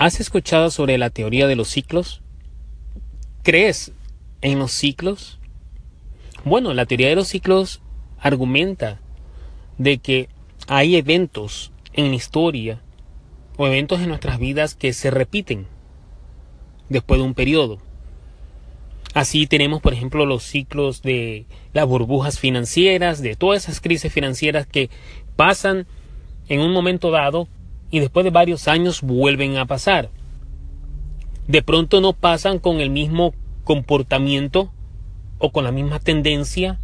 ¿Has escuchado sobre la teoría de los ciclos? ¿Crees en los ciclos? Bueno, la teoría de los ciclos argumenta de que hay eventos en la historia o eventos en nuestras vidas que se repiten después de un periodo. Así tenemos, por ejemplo, los ciclos de las burbujas financieras, de todas esas crisis financieras que pasan en un momento dado y después de varios años vuelven a pasar. De pronto no pasan con el mismo comportamiento o con la misma tendencia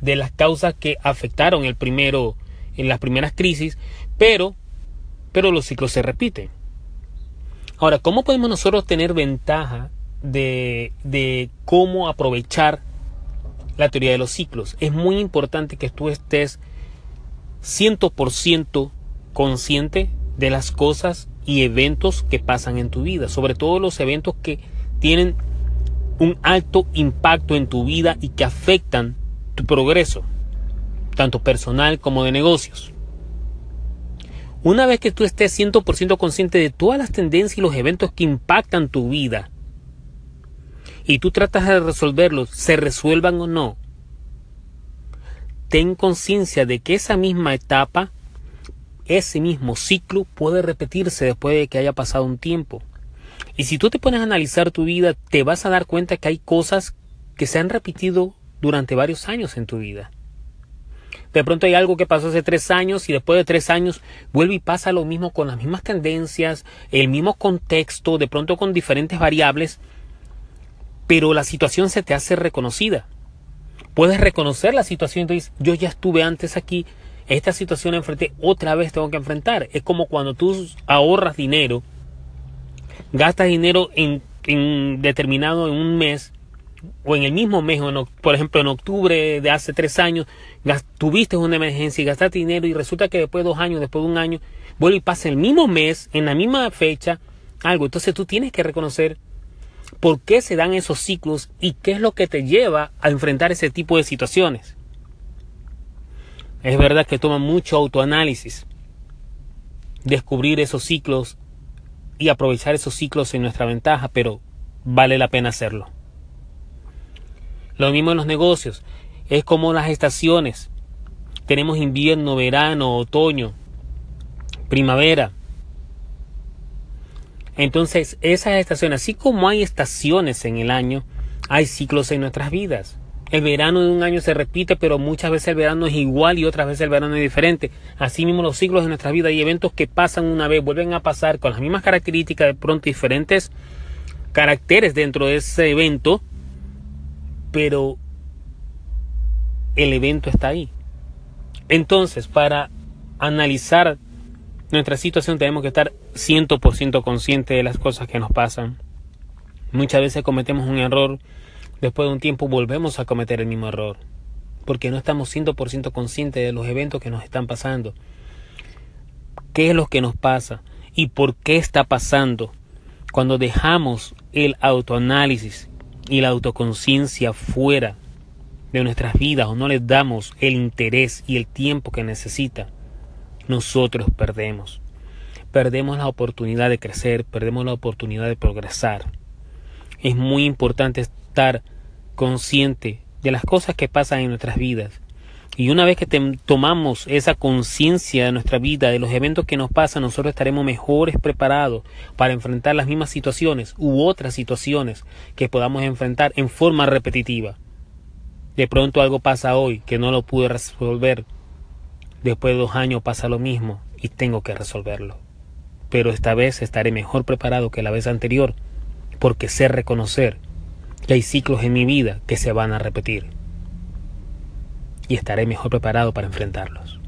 de las causas que afectaron el primero en las primeras crisis, pero pero los ciclos se repiten. Ahora, ¿cómo podemos nosotros tener ventaja de, de cómo aprovechar la teoría de los ciclos? Es muy importante que tú estés 100% consciente de las cosas y eventos que pasan en tu vida, sobre todo los eventos que tienen un alto impacto en tu vida y que afectan tu progreso, tanto personal como de negocios. Una vez que tú estés 100% consciente de todas las tendencias y los eventos que impactan tu vida, y tú tratas de resolverlos, se resuelvan o no, ten conciencia de que esa misma etapa ese mismo ciclo puede repetirse después de que haya pasado un tiempo. Y si tú te pones a analizar tu vida, te vas a dar cuenta que hay cosas que se han repetido durante varios años en tu vida. De pronto hay algo que pasó hace tres años y después de tres años vuelve y pasa lo mismo con las mismas tendencias, el mismo contexto, de pronto con diferentes variables, pero la situación se te hace reconocida. Puedes reconocer la situación y dices, yo ya estuve antes aquí, esta situación enfrenté, otra vez tengo que enfrentar. Es como cuando tú ahorras dinero, gastas dinero en, determinado en un mes, o en el mismo mes, o por ejemplo en octubre de hace tres años, tuviste una emergencia y gastaste dinero y resulta que después de dos años, después de un año, vuelve y pasa el mismo mes, en la misma fecha, algo. Entonces tú tienes que reconocer por qué se dan esos ciclos y qué es lo que te lleva a enfrentar ese tipo de situaciones. Es verdad que toma mucho autoanálisis descubrir esos ciclos y aprovechar esos ciclos en nuestra ventaja, pero vale la pena hacerlo. Lo mismo en los negocios, es como las estaciones. Tenemos invierno, verano, otoño, primavera. Entonces, esas estaciones, así como hay estaciones en el año, hay ciclos en nuestras vidas. El verano de un año se repite, pero muchas veces el verano es igual y otras veces el verano es diferente. Así mismo los ciclos de nuestra vida y eventos que pasan una vez vuelven a pasar con las mismas características, de pronto diferentes caracteres dentro de ese evento, pero el evento está ahí. Entonces, para analizar nuestra situación tenemos que estar 100% conscientes de las cosas que nos pasan. Muchas veces cometemos un error Después de un tiempo volvemos a cometer el mismo error, porque no estamos 100% conscientes de los eventos que nos están pasando. ¿Qué es lo que nos pasa? ¿Y por qué está pasando? Cuando dejamos el autoanálisis y la autoconciencia fuera de nuestras vidas o no les damos el interés y el tiempo que necesita, nosotros perdemos. Perdemos la oportunidad de crecer, perdemos la oportunidad de progresar. Es muy importante estar consciente de las cosas que pasan en nuestras vidas. Y una vez que tomamos esa conciencia de nuestra vida, de los eventos que nos pasan, nosotros estaremos mejores preparados para enfrentar las mismas situaciones u otras situaciones que podamos enfrentar en forma repetitiva. De pronto algo pasa hoy que no lo pude resolver. Después de dos años pasa lo mismo y tengo que resolverlo. Pero esta vez estaré mejor preparado que la vez anterior porque sé reconocer que hay ciclos en mi vida que se van a repetir y estaré mejor preparado para enfrentarlos.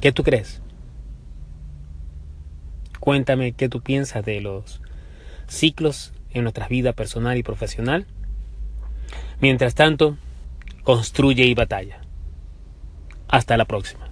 ¿Qué tú crees? Cuéntame qué tú piensas de los ciclos en nuestra vida personal y profesional. Mientras tanto, construye y batalla. Hasta la próxima.